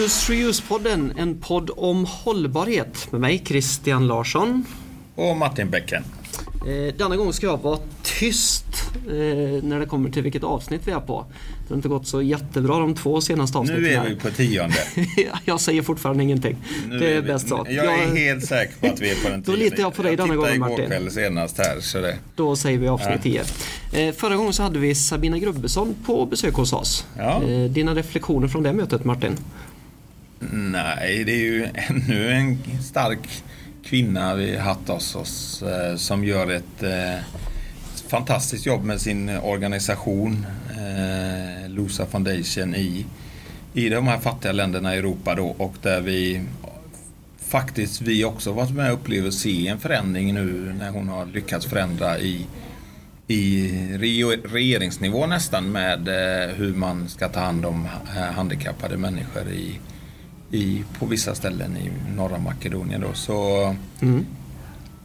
Välkomna till Use Reuse-podden, en podd om hållbarhet med mig Christian Larsson. Och Martin Bäcken. Eh, denna gång ska jag vara tyst eh, när det kommer till vilket avsnitt vi är på. Det har inte gått så jättebra de två senaste avsnitten. Nu är vi på tionde. jag säger fortfarande ingenting. Nu det är bäst så. Jag är helt säker på att vi är på den Då tionde. litar jag på dig denna gången, Martin. igår kväll senast här. Så det, Då säger vi avsnitt 10. Eh, förra gången så hade vi Sabina Grubbesson på besök hos oss. Ja. Eh, dina reflektioner från det mötet Martin? Nej, det är ju ännu en stark kvinna vi haft hos oss eh, som gör ett eh, fantastiskt jobb med sin organisation eh, Losa Foundation i, i de här fattiga länderna i Europa då och där vi faktiskt vi också varit med och upplevt och se en förändring nu när hon har lyckats förändra i i regeringsnivå nästan med eh, hur man ska ta hand om eh, handikappade människor i, i, på vissa ställen i norra Makedonien. Då. Så Mm.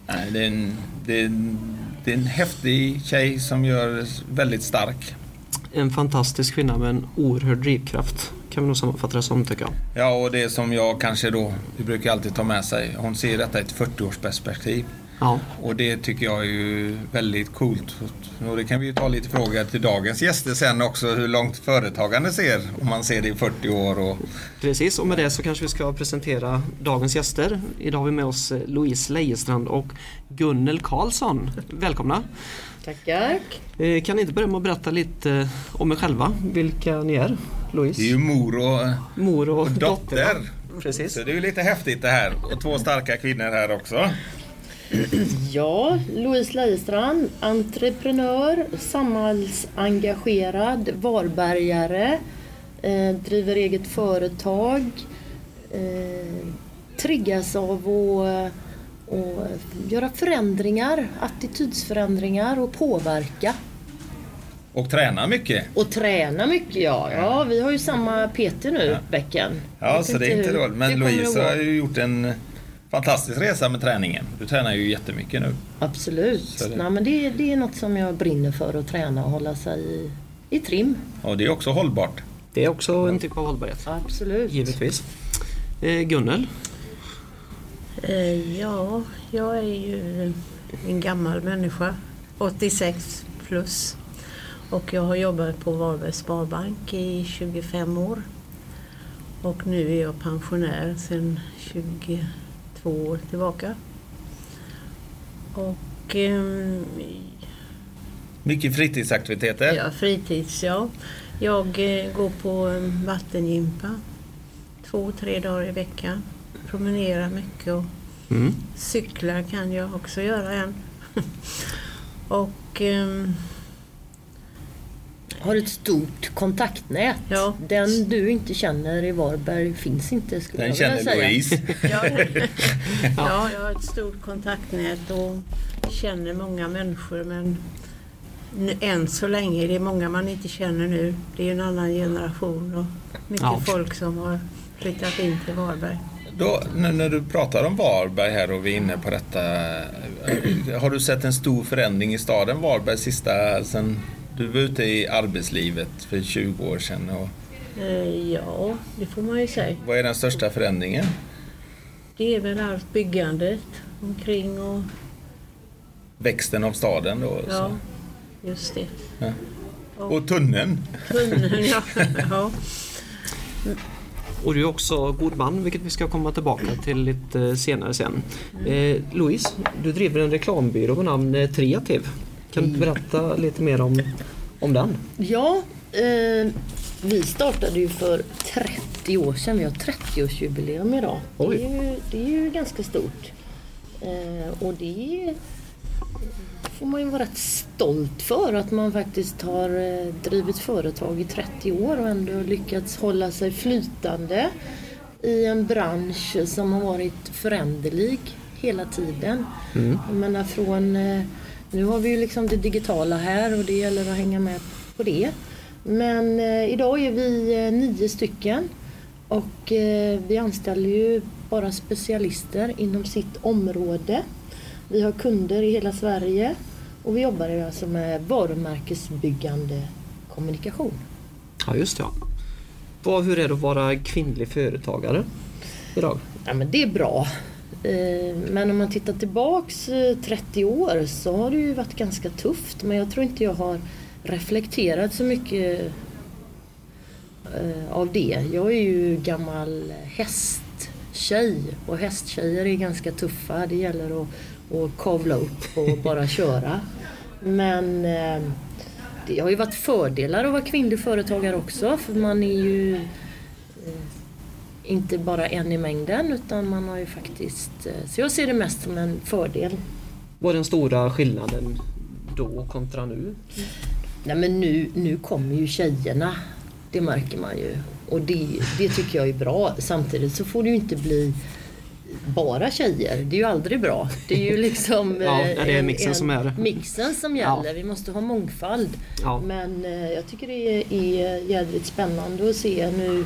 nej, det, är en, det, är en, det är en häftig tjej som gör väldigt stark. En fantastisk kvinna med en oerhörd drivkraft. Kan vi nog sammanfatta det som tycker jag. Ja, och det som jag kanske då, vi brukar alltid ta med sig, hon ser detta i ett 40-årsperspektiv. Ja, Och det tycker jag är ju väldigt coolt. Och det kan vi ju ta lite frågor till dagens gäster sen också, hur långt företagande ser, om man ser det i 40 år. Och, precis. Och med det så kanske vi ska presentera dagens gäster. Idag har vi med oss eh, Louise Lejestrand och Gunnel Karlsson. Välkomna! Tackar. Eh, Kan ni inte börja med att berätta lite eh, om er själva? Vilka ni är? Louise? det är ju mor och, Mor och, och dotter. dotter. Precis. Så det är ju lite häftigt det här. Och två starka kvinnor här också. Ja, Louise Lejestrand, entreprenör, samhällsengagerad, varbergare, eh, driver eget företag, eh, triggas av att och göra förändringar, attitydsförändringar och påverka. Och tränar mycket. Och träna mycket ja. Ja, vi har ju samma PT nu, Ja. Bäcken. Ja, så det är inte dåligt. Men Louise har ju gjort en fantastisk resa med träningen. Du tränar ju jättemycket nu. Absolut. Det- Nej, men det, det är något som jag brinner för att träna och hålla sig i, i trim. Och det är också hållbart. Det är också en typ av hållbarhet. Absolut. Givetvis. Eh, Gunnel? Eh, Ja, jag är ju en gammal människa, 86 plus. Och jag har jobbat på Varbergs Sparbank i 25 år. Och nu är jag pensionär sedan 22 år tillbaka. Och ehm, Mycket fritidsaktiviteter. ja, fritids, ja. Jag eh, går på eh, vattengympa två, tre dagar i veckan. Promenerar mycket och Mm. Cyklar kan jag också göra än. och ehm, Har ett stort kontaktnät. Ja. Den du inte känner i Varberg finns inte skulle Den jag vilja känner säga. Louise. ja, ja, jag har ett stort kontaktnät och känner många människor men än så länge är det många man inte känner nu. Det är en annan generation och mycket Ja. folk som har flyttat in till Varberg. Då, nu när du pratar om Varberg här och vi är inne på detta. Har du sett en stor förändring i staden Varberg sista sen du var ute i arbetslivet för 20 år sedan? Och Eh, ja, det får man ju säga. vad är den största förändringen? Det är väl allt byggandet omkring och Växten av staden då? ja, Så. just det. Ja. Och tunneln. Tunneln, ja. ja. Och du är också god man, vilket vi ska komma tillbaka till lite senare sen. Eh, Louise, du driver en reklambyrå med namn eh, Treativ. Kan du berätta lite mer om, om den? Ja, eh, vi startade ju för 30 år sedan. Vi har 30-årsjubileum idag. Det är, ju, det är ju ganska stort. Eh, och det får man ju vara rätt stolt för att man faktiskt har eh, drivit företag i 30 år och ändå lyckats hålla sig flytande i en bransch som har varit föränderlig hela tiden. Jag menar från, eh, nu har vi ju liksom det digitala här och det gäller att hänga med på det. Men eh, idag är vi eh, nio stycken och eh, vi anställer ju bara specialister inom sitt område. Vi har kunder i hela Sverige och vi jobbar ju alltså med varumärkesbyggande kommunikation. Ja, just det. Ja. Vad, hur är det att vara kvinnlig företagare idag? Ja, men det är bra. Eh, Men om man tittar tillbaks eh, 30 år så har det ju varit ganska tufft. Men jag tror inte jag har reflekterat så mycket eh, av det. Jag är ju gammal hästtjej och hästtjejer är ganska tuffa. Det gäller att, att kavla upp och bara köra. Men eh, det har ju varit fördelar att vara kvinnlig företagare också för man är ju inte bara en i mängden utan man har ju faktiskt... eh, Så jag ser det mest som en fördel. Vad är den stora skillnaden då kontra nu? Nej men nu, nu kommer ju tjejerna. Det märker man ju. Och det, det tycker jag är bra. Samtidigt så får det ju inte bli bara tjejer. Det är ju aldrig bra. Det är ju liksom Ja, eh, det är mixen som är mixen som Ja. gäller. Vi måste ha mångfald. Ja. Men eh, jag tycker det är, är jädrigt spännande att se nu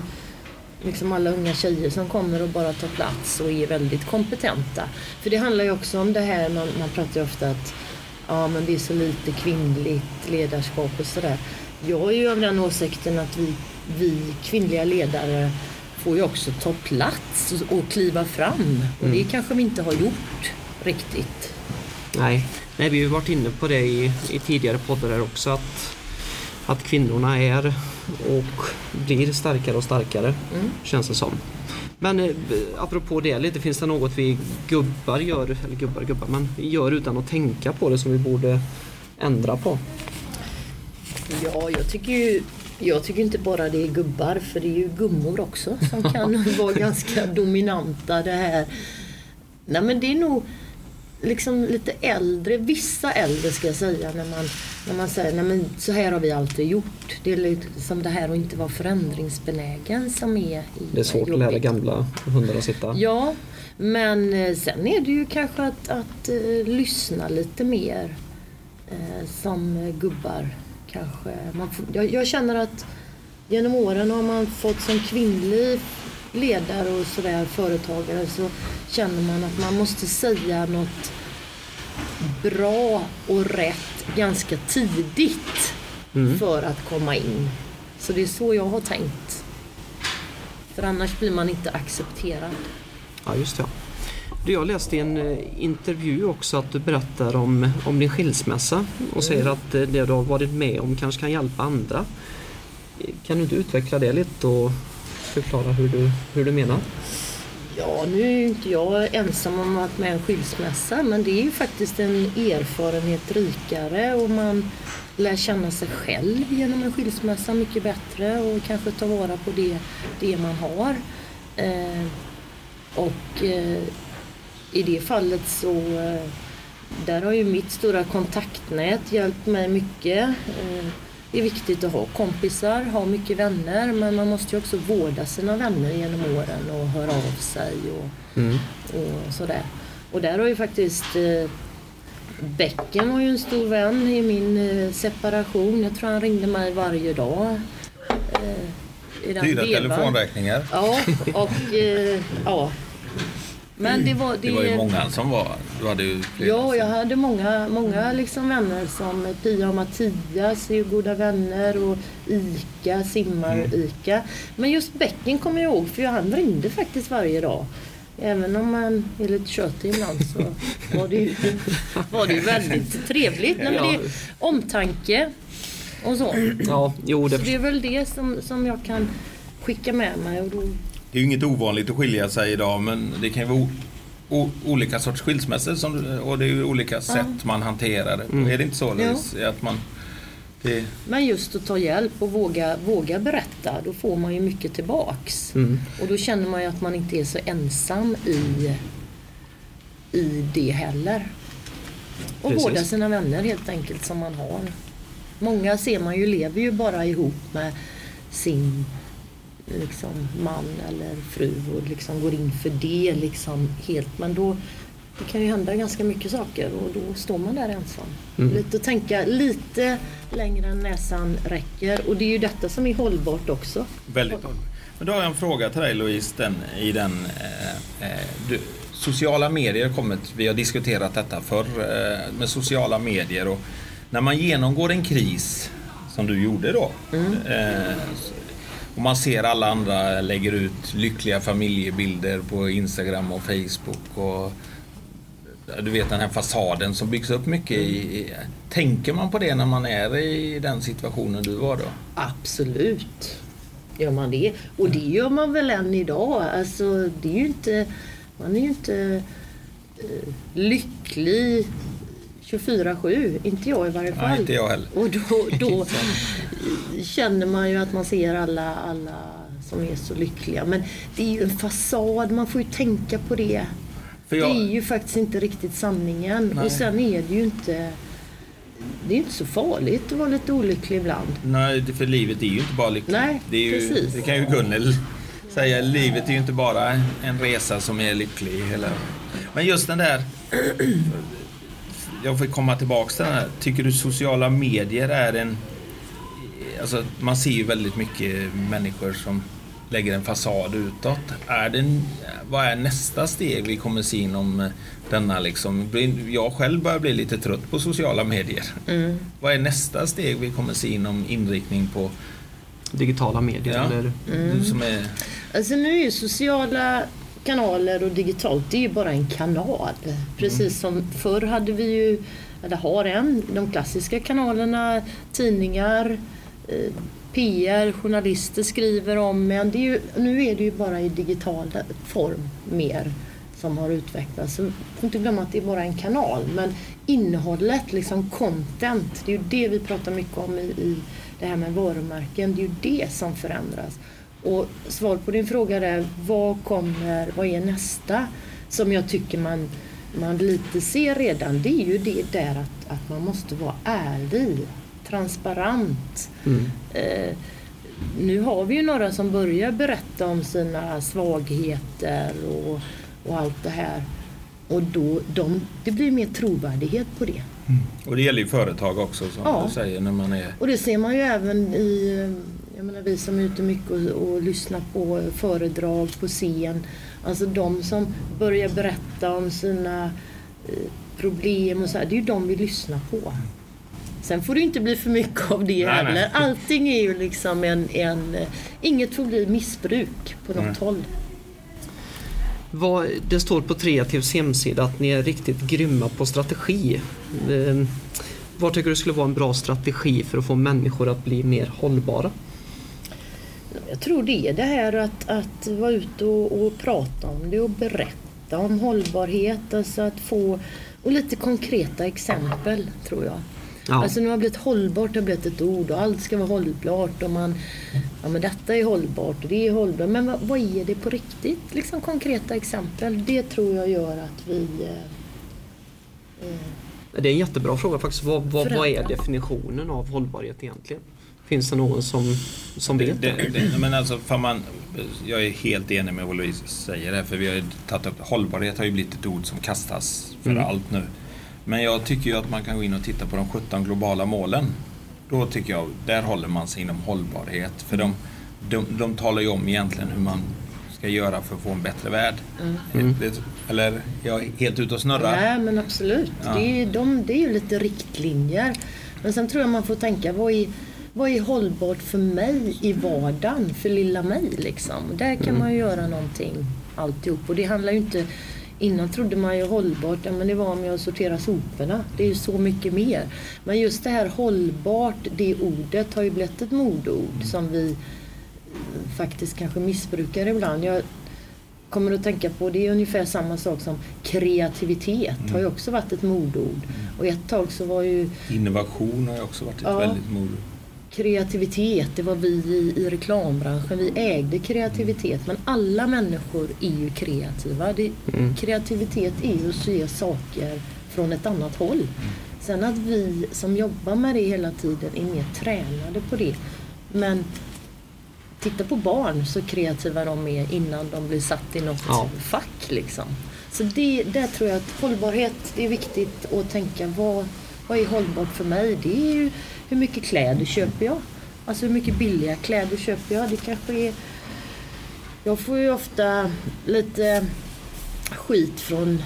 liksom alla unga tjejer som kommer och bara tar plats och är väldigt kompetenta. För det handlar ju också om det här, man, man pratar ju ofta att ja, men det är så lite kvinnligt ledarskap och sådär. Jag är ju av den åsikten att vi, vi kvinnliga ledare får ju också ta plats och, kliva fram. Och det kanske vi inte har gjort riktigt. Nej, Nej vi har varit inne på det i, i tidigare poddar också att, att kvinnorna är och blir starkare och starkare Mm. känns det som. Men eh, apropå det lite, finns det något vi gubbar gör, eller gubbar gubbar, men gör utan att tänka på det som vi borde ändra på? Ja, jag tycker ju jag tycker inte bara det är gubbar för det är ju gummor också som kan vara ganska dominanta det här. Nej men det är nog liksom lite äldre, vissa äldre ska jag säga när man, när man säger nej men så här har vi alltid gjort. Det är liksom det här att inte vara förändringsbenägen som är Det är svårt att lära jobbigt. gamla hundar att sitta. Ja, men eh, sen är det ju kanske att, att eh, lyssna lite mer eh, som gubbar. Kanske. Man får, jag, jag känner att genom åren har man fått som kvinnlig ledare och sådär, företagare så känner man att man måste säga något bra och rätt ganska tidigt för att komma in. Så det är så jag har tänkt. För annars blir man inte accepterad. Ja, just det. Du, jag läste i en eh, intervju också att du berättar om, om din skilsmässa och säger att eh, det du har varit med om kanske kan hjälpa andra. Kan du inte utveckla det lite och förklara hur du, hur du menar? Ja, nu är ju inte jag ensam om att med en skilsmässa men det är ju faktiskt en erfarenhet rikare och man lär känna sig själv genom en skilsmässa mycket bättre och kanske ta vara på det, det man har. Eh, och eh, i det fallet så eh, där har ju mitt stora kontaktnät hjälpt mig mycket. Eh, det är viktigt att ha kompisar, ha mycket vänner men man måste ju också vårda sina vänner genom åren och höra av sig och, Mm. och sådär. Och där har ju faktiskt eh, Bäcken var ju en stor vän i min eh, separation. Jag tror han ringde mig varje dag. Eh, Dyra telefonräkningar. Ja, och eh, ja. Men det var... Det var ju många som var... Du hade ju flera. Ja, jag hade många, många liksom vänner som Pia och Mattias är ju goda vänner och Ica, simmar-Ica. Men just Bäcken kommer jag ihåg för han ringde faktiskt varje dag. Även om man är lite tjötig ibland så var det ju, var det ju väldigt trevligt. Nej, men det omtanke och så. Ja, jo Så det det är väl det som, som jag kan skicka med mig. Och då, Det är ju inget ovanligt att skilja sig idag men det kan ju vara o- o- olika sorts skilsmässor som, och det är ju olika sätt man hanterar det. Mm. Är det inte så Louise? Att man, det, Men just att ta hjälp och våga, våga berätta, då får man ju mycket tillbaks. Mm. Och då känner man ju att man inte är så ensam i, i det heller. Och Precis. vårda sina vänner helt enkelt som man har. Många ser man ju lever ju bara ihop med sin liksom, man eller fru och liksom går in för det liksom helt. Men då det kan ju hända ganska mycket saker och då står man där ensam. Mm. Lite att tänka lite längre än näsan räcker och det är ju detta som är hållbart också. väldigt bra. Men då har jag en fråga till dig Louise. Den, i den, eh, eh, du, sociala medier har kommit, vi har diskuterat detta förr eh, med sociala medier och när man genomgår en kris som du gjorde då. Eh, Och man ser alla andra lägger ut lyckliga familjebilder på Instagram och Facebook. Och du vet den här fasaden som byggs upp mycket i, Tänker man på det när man är i den situationen du var då? Absolut gör man det. Och det gör man väl än idag. Alltså, det är ju inte, man är ju inte uh, lycklig 24-7. Inte jag i varje fall. Nej, inte jag heller. Och då, då känner man ju att man ser alla, alla som är så lyckliga. Men det är ju en fasad, man får ju tänka på det. Jag... Det är ju faktiskt inte riktigt sanningen. Nej. Och sen är det ju inte det är inte så farligt att vara lite olycklig ibland. Nej, för livet är ju inte bara lyckligt. Nej, det, ju, precis. det kan ju Gunnel säga. Livet är ju inte bara en resa som är lycklig. Eller... Men just den där... Jag får komma tillbaks till den här. Tycker du sociala medier är en... Alltså, man ser ju väldigt mycket människor som lägger en fasad utåt. Är det, vad är nästa steg vi kommer se inom denna liksom, jag själv börjar bli lite trött på sociala medier. Mm. Vad är nästa steg vi kommer se inom inriktning på digitala medier? Ja. Eller? Mm. Som är... Alltså nu är ju sociala kanaler och digitalt, det är ju bara en kanal. Precis mm. som förr hade vi ju, eller har än, de klassiska kanalerna, tidningar, eh, PR, journalister skriver om, men det är ju, nu är det ju bara i digital form mer som har utvecklats. Så får inte glömma att det är bara en kanal. Men innehållet, liksom content, det är ju det vi pratar mycket om i, i det här med varumärken. Det är ju det som förändras. Och svar på din fråga är, vad kommer, vad är nästa? Som jag tycker man, man lite ser redan, det är ju det där att, att man måste vara ärlig, transparent. Mm. Eh, nu har vi ju några som börjar berätta om sina svagheter och och allt det här. Och då, de, det blir mer trovärdighet på det. Mm. Och det gäller ju företag också som ja. du säger när man är... Och det ser man ju även i, jag menar vi som är ute mycket och, och lyssnar på föredrag på scen. Alltså de som börjar berätta om sina eh, problem och så här, det är ju de vi lyssnar på. Sen får det inte bli för mycket av det nej, heller. Nej. Allting är ju liksom en, en... Inget får bli missbruk på något nej. håll. Vad, det står på Kreativs hemsida att ni är riktigt grymma på strategi. Eh, vad tycker du skulle vara en bra strategi för att få människor att bli mer hållbara? Jag tror det är det här att, att vara ute och, och prata om det och berätta om hållbarhet. Alltså att få och lite konkreta exempel tror jag. Ja. Alltså nu har blivit hållbart har blivit ett ord och allt ska vara hållbart och man, ja men detta är hållbart och det är hållbart. Men vad, vad är det på riktigt? Liksom konkreta exempel. Det tror jag gör att vi eh, eh det är en jättebra fråga faktiskt. Vad, vad, vad, är definitionen av hållbarhet egentligen? Finns det någon som, som vet det? det, det men alltså, för man, jag är helt enig med vad Louise säger här, för vi har tagit upp hållbarhet har ju blivit ett ord som kastas för mm. allt nu. Men jag tycker ju att man kan gå in och titta på de 17 globala målen. Då tycker jag, där håller man sig inom hållbarhet. För de, de, de talar ju om egentligen hur man ska göra för att få en bättre värld. Mm. mm. Det, eller jag är helt ute och snurrar. Nej men absolut. Ja. Det, är, de, det är ju lite riktlinjer. Men sen tror jag man får tänka, vad är, vad är hållbart för mig i vardagen? För lilla mig liksom. Där kan mm. man ju göra någonting alltihop. Och det handlar ju inte Innan trodde man ju hållbart, ja, men det var med att sortera soporna. Det är ju så mycket mer. Men just det här hållbart, det ordet har ju blivit ett modord som vi faktiskt kanske missbrukar ibland. Jag kommer att tänka på, det är ungefär samma sak som kreativitet mm. har ju också varit ett modord. Och ett tag så var ju... Innovation har ju också varit ett ja, väldigt modord kreativitet, det var vi i, i reklambranschen, vi ägde kreativitet. Men alla människor är ju kreativa. Det, mm. Kreativitet är ju att se saker från ett annat håll. Sen att vi som jobbar med det hela tiden är mer tränade på det. Men titta på barn så kreativa de är innan de blir satt i något ja. fack. Liksom. Så det, där tror jag att hållbarhet, det är viktigt att tänka vad, vad är hållbart för mig? Det är ju hur mycket kläder köper jag? Alltså hur mycket billiga kläder köper jag? Det kanske är... Jag får ju ofta lite skit från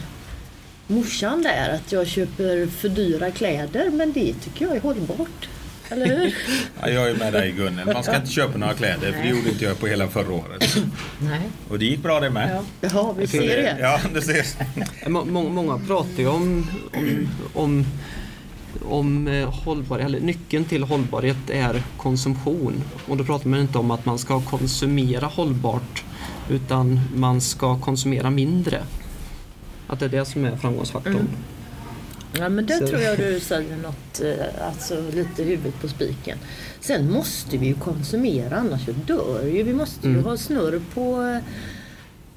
morsan där att jag köper för dyra kläder men det tycker jag är hållbart. Eller hur? Ja, jag är med dig Gunnel. Man ska inte köpa några kläder för det gjorde inte jag på hela förra året. Nej. Och det gick bra det med. Ja, ja vi ser det. Ja, det må- Många pratar ju om, om, om, om eh, hållbar, eller nyckeln till hållbarhet är konsumtion. Och då pratar man inte om att man ska konsumera hållbart utan man ska konsumera mindre. Att det är det som är framgångsfaktorn. Mm. Ja men där Så- tror jag du säger något, eh, alltså lite huvudet på spiken. Sen måste vi ju konsumera annars dör ju. Vi måste ju Mm. ha snurr på eh,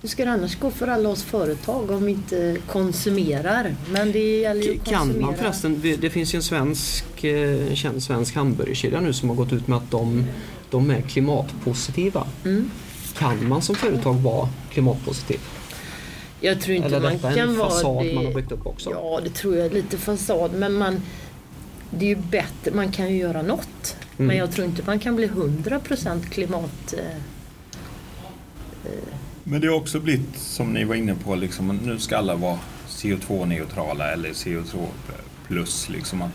hur ska det annars gå för alla oss företag om vi inte konsumerar? Men det gäller ju att Kan konsumera. man förresten, det finns ju en svensk, eh, känd svensk hamburgerkedja nu som har gått ut med att de, de är klimatpositiva. Mm. Kan man som företag vara klimatpositiv? Jag tror inte Eller man detta är kan en vara fasad det. man har byggt upp också? Ja, det tror jag är lite fasad. Men man, det är ju bättre, man kan ju göra något. Mm. Men jag tror inte man kan bli 100% klimat... Eh, Men det har också blivit, som ni var inne på, liksom, nu ska alla vara CO2-neutrala eller CO2 plus. Liksom, att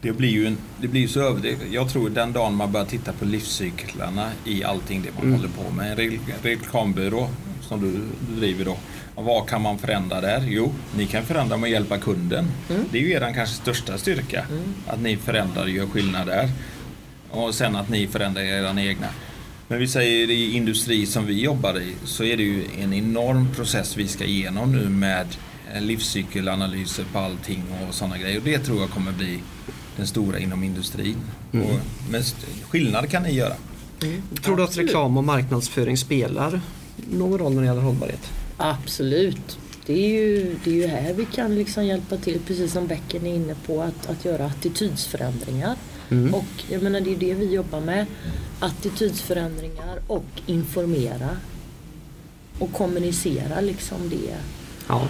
det blir ju en, det blir så över, Jag tror den dagen man börjar titta på livscyklarna i allting det man Mm. håller på med. En re- reklambyrå som du, driver då. Vad kan man förändra där? Jo, ni kan förändra med att hjälpa kunden. Det är ju er kanske största styrka. Att ni förändrar och gör skillnad där. Och sen att ni förändrar era egna. Men vi säger i industri som vi jobbar i så är det ju en enorm process vi ska igenom nu med livscykelanalyser på allting och sådana grejer. Och det tror jag kommer bli den stora inom industrin. Mm. Och, men skillnad kan ni göra. Tror du att reklam och marknadsföring spelar någon roll när det gäller hållbarhet? Absolut. Det är, ju, det är ju här vi kan liksom hjälpa till, precis som Becken är inne på, att, att göra attitydsförändringar. Mm. Och jag menar det är det vi jobbar med. Attitydsförändringar och informera. Och kommunicera liksom det. Ja.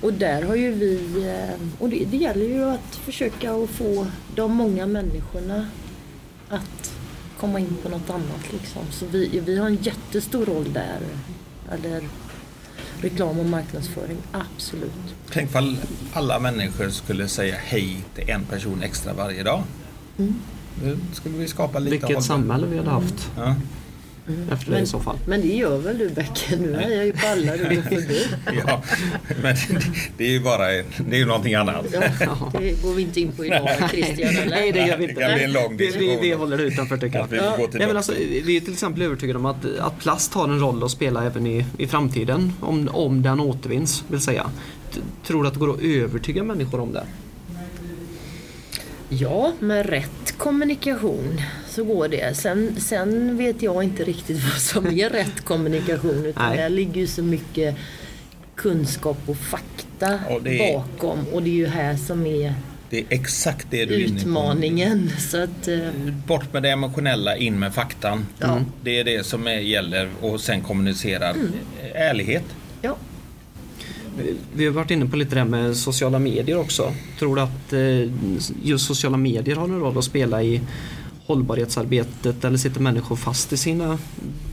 Och där har ju vi, eh, och det, det gäller ju att försöka att få de många människorna att komma in på något annat liksom. Så vi, vi har en jättestor roll där. Eller reklam och marknadsföring, absolut. Tänk ifall alla människor skulle säga hej till en person extra varje dag. Mm. Nu skulle vi skapa lite Vilket hållbar- samhälle vi hade haft Ja. efter det i så fall. Men det gör väl du Becken? Nu är jag ju på alla du går förbi. ja, men det, det är ju bara det är ju någonting annat. Ja, det går vi inte in på idag Christian eller? Nej, det gör vi Det inte. kan bli en lång Vi, vi, vi diskussion. håller det utanför tycker jag. Att vi får gå Nej, men alltså, vi är till exempel övertygade om att, att plast har en roll att spela även i, i framtiden om, om den återvinns. Vill säga. Tror du att det går att övertyga människor om det? Ja, med rätt kommunikation så går det. Sen, sen vet jag inte riktigt vad som är rätt kommunikation. Utan där ligger ju så mycket kunskap och fakta Och det är- bakom. Och det är ju här som är Det är exakt det du utmaningen. Så att, eh, Bort med det emotionella, in med faktan. Ja. Det är det som är, gäller och sen kommunicerar ärlighet. ja. Vi har varit inne på lite det här med sociala medier också. Tror du att eh, just sociala medier har en roll att spela i hållbarhetsarbetet eller sitter människor fast i sina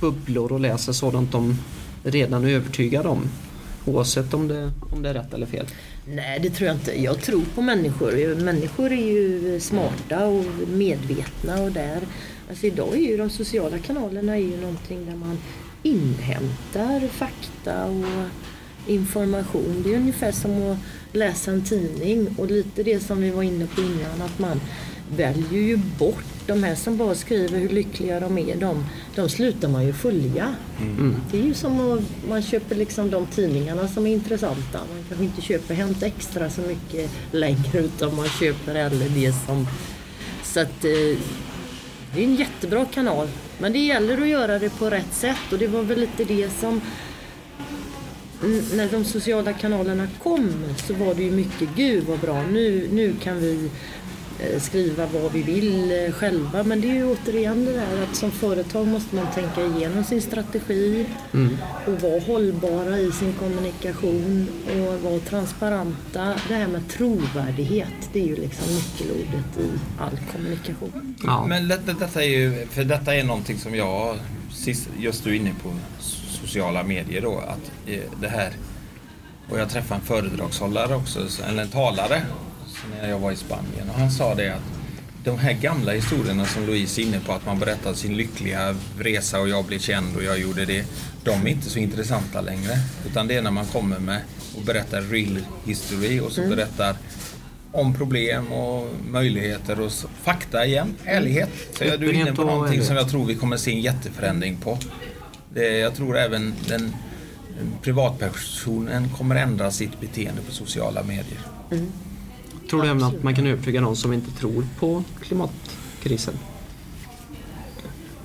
bubblor och läser sådant de redan är övertygade om? Oavsett om det, om det är rätt eller fel. Nej, det tror jag inte. Jag tror på människor. Människor är ju smarta och medvetna och där. Alltså idag är ju de sociala kanalerna är ju någonting där man inhämtar fakta och information. Det är ungefär som att läsa en tidning och lite det som vi var inne på innan att man väljer ju bort de här som bara skriver hur lyckliga de är. De, de slutar man ju följa. Det är ju som att man köper liksom de tidningarna som är intressanta. Man kanske inte köper Hänt Extra så mycket längre utan man köper hellre det som... Så att eh, det är en jättebra kanal. Men det gäller att göra det på rätt sätt och det var väl lite det som Mm, när de sociala kanalerna kom så var det ju mycket, gud vad bra, nu, nu kan vi eh, skriva vad vi vill eh, själva. Men det är ju återigen det där att som företag måste man tänka igenom sin strategi och vara hållbara i sin kommunikation och vara transparenta. Det här med trovärdighet, det är ju liksom nyckelordet i all kommunikation. Ja. Men det, det, detta är ju, för detta är någonting som jag, just du är inne på sociala medier då, att eh, det här, och jag träffade en föredragshållare också, eller en talare, när jag var i Spanien och han sa det att de här gamla historierna som Louise är inne på, att man berättar sin lyckliga resa och jag blev känd och jag gjorde det. De är inte så intressanta längre. Utan det är när man kommer med och berättar real history och så Mm. berättar om problem och möjligheter och fakta igen, ärlighet. Så jag, du är inne på någonting som jag tror vi kommer se en jätteförändring på. Det, jag tror även den, privatpersonen kommer ändra sitt beteende på sociala medier. Tror du även att man kan övertyga någon som inte tror på klimatkrisen?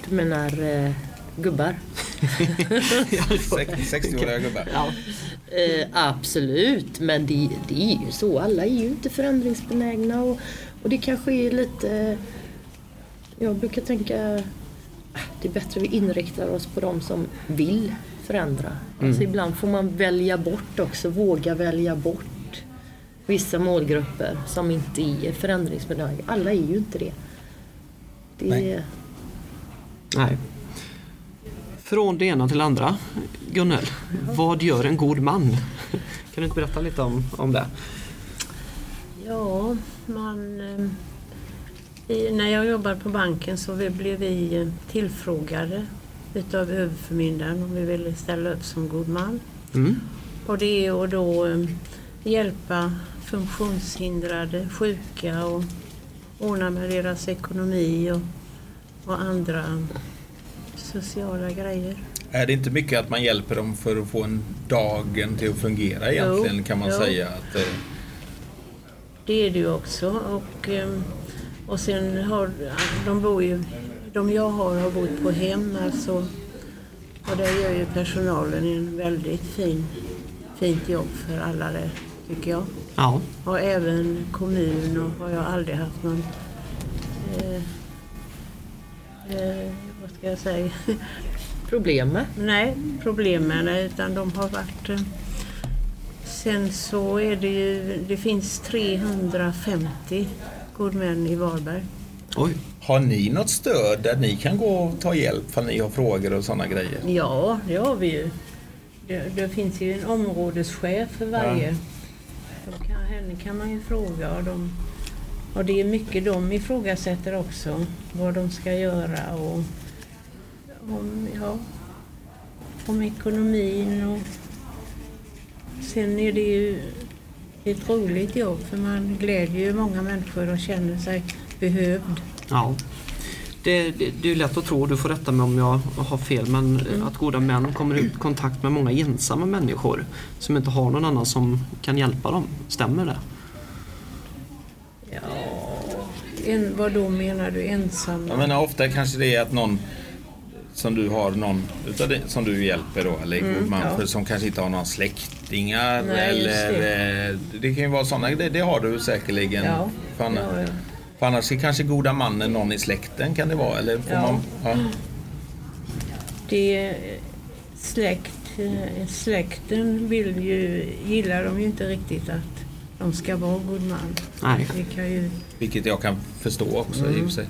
Du menar eh, gubbar? Sex- 60-åriga gubbar. Ja. Eh, absolut, men det, det är ju så. Alla är ju inte förändringsbenägna och, och det kanske är lite... Jag brukar tänka det är bättre vi inriktar oss på de som vill förändra. Alltså ibland får man välja bort också, våga välja bort vissa målgrupper som inte är förändringsbenägna. Alla är ju inte det. det Nej. Nej. Från det ena till det andra. Gunnel, vad gör en god man? Kan du inte berätta lite om, om det? Ja, man... eh, I, när jag jobbade på banken så vi, blev vi eh, tillfrågade utav överförmyndaren om vi ville ställa upp som god man. Mm. Och det är att då eh, hjälpa funktionshindrade, sjuka och ordna med deras ekonomi och, och andra sociala grejer. Är det inte mycket att man hjälper dem för att få en dagen till att fungera egentligen Jo, kan man jo. säga? Att, eh, Det är det ju också. Och, ehm, och sen har de bor ju, de jag har har bott på hem alltså. Och där gör ju personalen en väldigt fin, fint jobb för alla det, tycker jag. Ja. Och även kommun och har jag aldrig haft någon eh, eh, vad ska jag säga? problem med. Nej, problem med det utan de har varit eh, Sen så är det ju, det finns 350 god män i Varberg. Oj. har ni något stöd där ni kan gå och ta hjälp för ni har frågor och sådana grejer? Ja, det har vi ju. Det, det finns ju en områdeschef för varje. De kan, henne kan man ju fråga och, de, och det är mycket de ifrågasätter också. Vad de ska göra och om, ja, om ekonomin och sen är det ju ett roligt jobb för man glädjer ju många människor och känner sig behövd. Ja. Det, det, det är lätt att tro, du får rätta mig om jag har fel, men Mm. att goda män kommer i kontakt med många ensamma människor som inte har någon annan som kan hjälpa dem. Stämmer det? Ja, en, vad då menar du ensam? Jag menar ofta kanske det är att någon som du har någon utav det, som du hjälper då eller god man ja. som kanske inte har några släktingar Nej, eller det. eh, det kan ju vara sådana det, det har du säkerligen. Ja, För, annars, ja, ja. för annars är kanske goda mannen någon i släkten kan det vara eller får Ja. man, ja. Det är släkt, eh, släkten vill ju, gillar de ju inte riktigt att de ska vara god man. Nej. Det kan ju, Vilket jag kan förstå också i och för sig.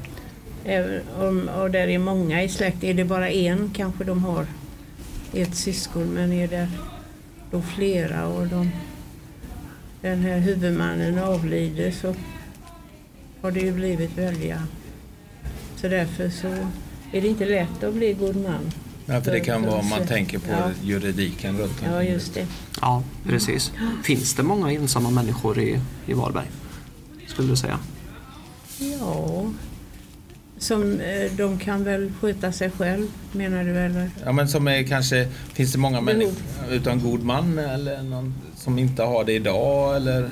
Om, och där är många i släkt, är det bara en kanske de har ett syskon men är det då flera och de, den här huvudmannen avlider så har det ju blivit välja. Så därför så är det inte lätt att bli god man. Ja, för det kan vara om man tänker på ja. juridiken runt Ja, omkring. just det. Ja, precis. Finns det många ensamma människor i, i Varberg? Skulle du säga? Ja, som eh, de kan väl sköta sig själv menar du eller? Ja men som är kanske, finns det många Behov. människor utan god man eller någon som inte har det idag eller?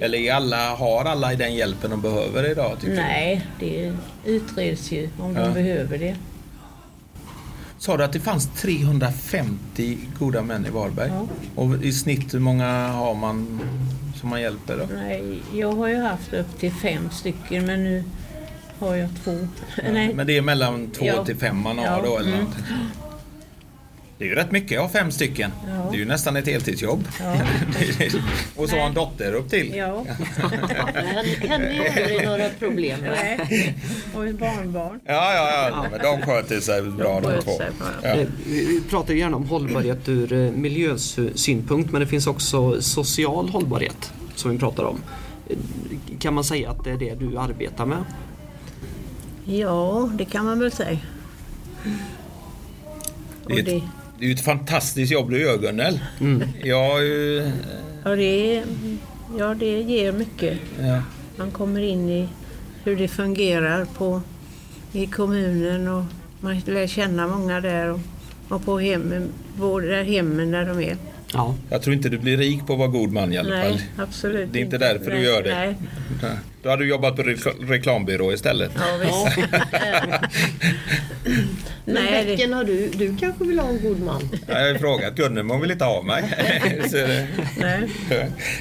Eller är alla, har alla den hjälpen de behöver idag? Tycker Nej, det utreds ju om Ja. de behöver det. Du? Sa du att det fanns 350 goda män i Varberg? Ja. Och i snitt hur många har man som man hjälper då? Nej, jag har ju haft upp till fem stycken men nu har jag två. Nej, Men det är mellan två Ja. till fem man har Ja, då eller mm. Det är ju rätt mycket att ha fem stycken. Ja. Det är ju nästan ett heltidsjobb. Ja. och så ha en dotter upp till. ja. Henne är det några problem med. Nej. Och ett barnbarn. Ja, ja, ja. Men de sköter sig bra de sköter två. Ja. Eh, Vi pratar ju gärna om hållbarhet ur eh, miljösynpunkt men det finns också social hållbarhet som vi pratar om. Kan man säga att det är det du arbetar med? Ja, det kan man väl säga. Det är, ett, det är ju ett fantastiskt jobb du gör Gunnel. Jag har ju... ja, det, ja, det ger mycket. Ja. Man kommer in i hur det fungerar på, i kommunen och man lär känna många där och, och på hemmen, både hemmen där de är. Ja. Jag tror inte du blir rik på att vara god man i alla fall. Nej, absolut Det är inte därför du Nej, gör det. Nej, Då hade du jobbat på rekl- reklambyrå istället. ja, visst. Men Nej, Bäcken, har du, du kanske vill ha en god man? Jag har frågat Gunnel men hon vill inte ha mig. Så nej.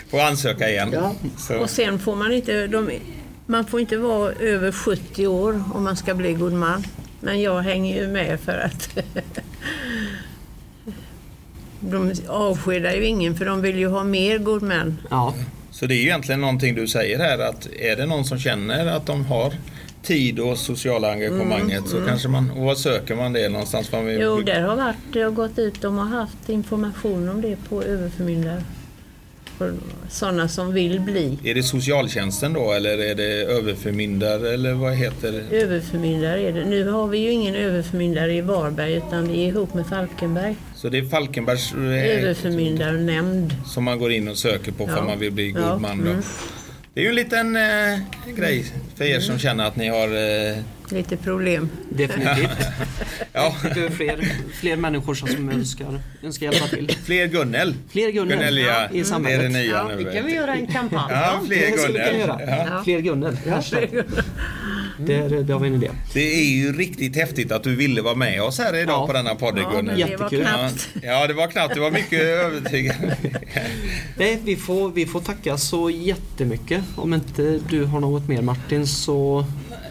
får ansöka igen. Ja. Så. Och sen får man inte, de, man får inte vara över 70 år om man ska bli god man. Men jag hänger ju med för att de avskedar ju ingen för de vill ju ha mer god män. ja. Så det är egentligen någonting du säger här att är det någon som känner att de har tid och sociala engagemanget så kanske man, och vad söker man det någonstans? Man vill, Jo, där har varit, det har gått ut, de har haft information om det på överförmyndare. Sådana som vill bli Är det socialtjänsten då eller är det överförmyndare eller vad heter det? överförmyndare. Är det. Nu har vi ju ingen överförmyndare i Varberg utan vi är ihop med Falkenberg. Så det är Falkenbergs eh, Överförmyndarnämnd. som man går in och söker på för Ja. man vill bli god Ja, man. Då. mm. Det är ju en liten eh, grej för er som känner att ni har eh, Lite problem. Definitivt. ja, Vi behöver fler, fler människor som önskar, önskar hjälpa till. fler Gunnel. Fler Gunnel Gunnelja, i det är det samhället. nya Ja, nu. det kan vi göra en kampanj Ja, fler Det skulle vi kunna Gunnel. Ja. Fler Gunnel. Hashtag. Det, det har vi en idé. Det är ju riktigt häftigt att du ville vara med oss här idag Ja. på denna podden Ja, Gunnel. det var. Ja, knappt. ja, det var knappt. Det var mycket övertygande. Nej, vi får, vi får tacka så jättemycket. Om inte du har något mer Martin så...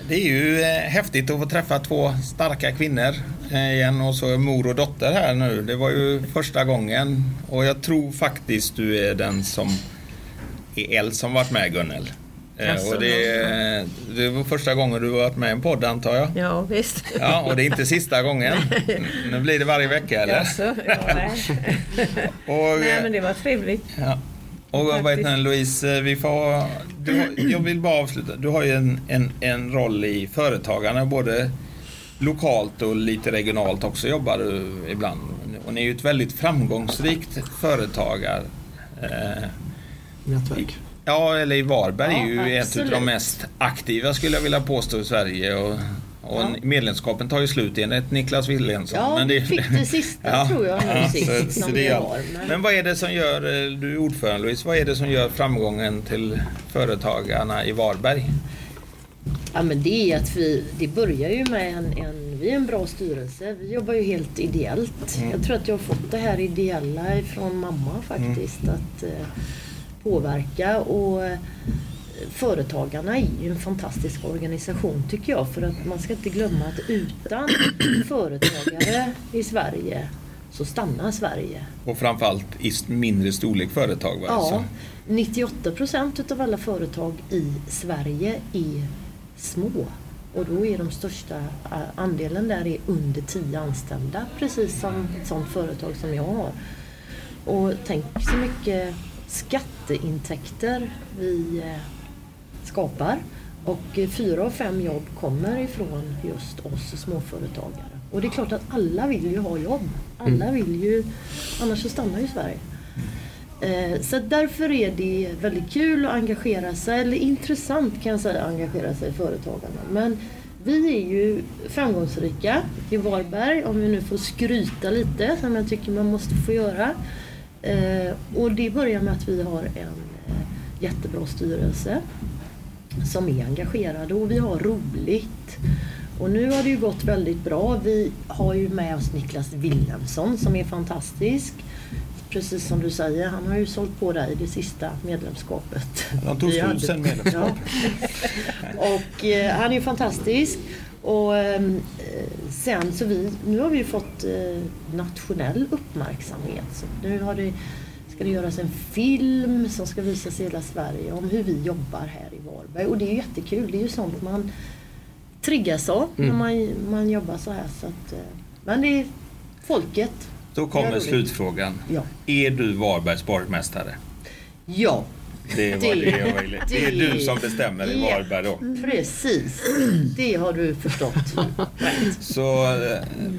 Det är ju eh, häftigt att få träffa två starka kvinnor eh, igen och så mor och dotter här nu. Det var ju första gången och jag tror faktiskt du är den som är äldst som varit med Gunnel. Eh, och det, det var första gången du varit med i en podd antar jag? Ja, visst. Ja, och det är inte sista gången. Nu blir det varje vecka eller? Jaså, ja, nej. Och, nej, eh, men det var trevligt. Ja. Och vad heter det, Louise, vi får, du, jag vill bara avsluta. Du har ju en, en, en roll i Företagarna, både lokalt och lite regionalt också jobbar du ibland. Och ni är ju ett väldigt framgångsrikt företagar. Eh, Nätverk. ja, eller i Varberg är ju Ja, ett av absolut. de mest aktiva skulle jag vilja påstå i Sverige. Och, och Ja. medlemskapen tar ju slut enligt Niklas Wilhelmsson. Ja, men vi fick det sista tror jag nu sist så- det har. Men, Men vad är det som gör, eh, du är ordförande Louise, vad är det som gör framgången till företagarna i Varberg? ja, men det är att vi, det börjar ju med en, en, vi är en bra styrelse. Vi jobbar ju helt ideellt. Mm. Jag tror att jag har fått det här ideella ifrån mamma faktiskt. Mm. Att eh, påverka och eh, Företagarna är ju en fantastisk organisation tycker jag. För att man ska inte glömma att utan företagare i Sverige så stannar Sverige. Och framförallt i mindre storlek företag va? Ja, Så- 98 procent utav alla företag i Sverige är små. Och då är de största andelen där är under 10 anställda. Precis som ett sånt företag som jag har. Och tänk så mycket skatteintäkter vi eh, skapar. Och fyra av fem jobb kommer ifrån just oss småföretagare. Och det är klart att alla vill ju ha jobb. Alla vill ju, annars så stannar ju Sverige. Eh, Så därför är det väldigt kul att engagera sig, eller intressant kan jag säga, att engagera sig i företagarna. Men vi är ju framgångsrika i Varberg, om vi nu får skryta lite, som jag tycker man måste få göra. Eh, Och det börjar med att vi har en eh, jättebra styrelse som är engagerade och vi har roligt. Och nu har det ju gått väldigt bra. Vi har ju med oss Niklas Wilhelmsson som är fantastisk. Precis som du säger, han har ju sålt på dig det sista medlemskapet. De tog slut sen medlemskap. Ja. Och eh, han är ju fantastisk. Och ehm, eh, sen så vi, nu har vi ju fått eh, nationell uppmärksamhet. Så nu har det, ska det göras en film som ska visas i hela Sverige om hur vi jobbar här i Varberg. Och det är ju jättekul. Det är ju sånt man triggas av när man, man jobbar så här. Så att, eh, men det är folket. Då kommer slutfrågan. Ja. Är du Varbergs borgmästare? Ja. Det, var Det- det, jag ville. det är du som bestämmer i. Varberg då. Precis, det har du förstått. Så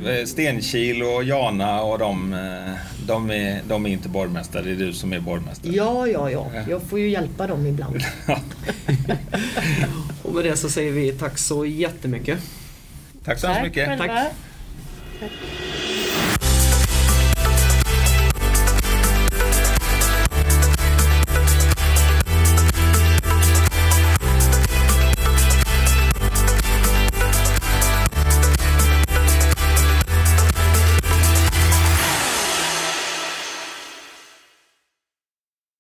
eh, Stenkil och Jana och de, eh, de, är, de är inte borgmästare, det är du som är borgmästare. Ja, ja, ja. Jag får ju hjälpa dem ibland. Och med det så säger vi tack så jättemycket. Tack så hemskt mycket. Tack. Tack.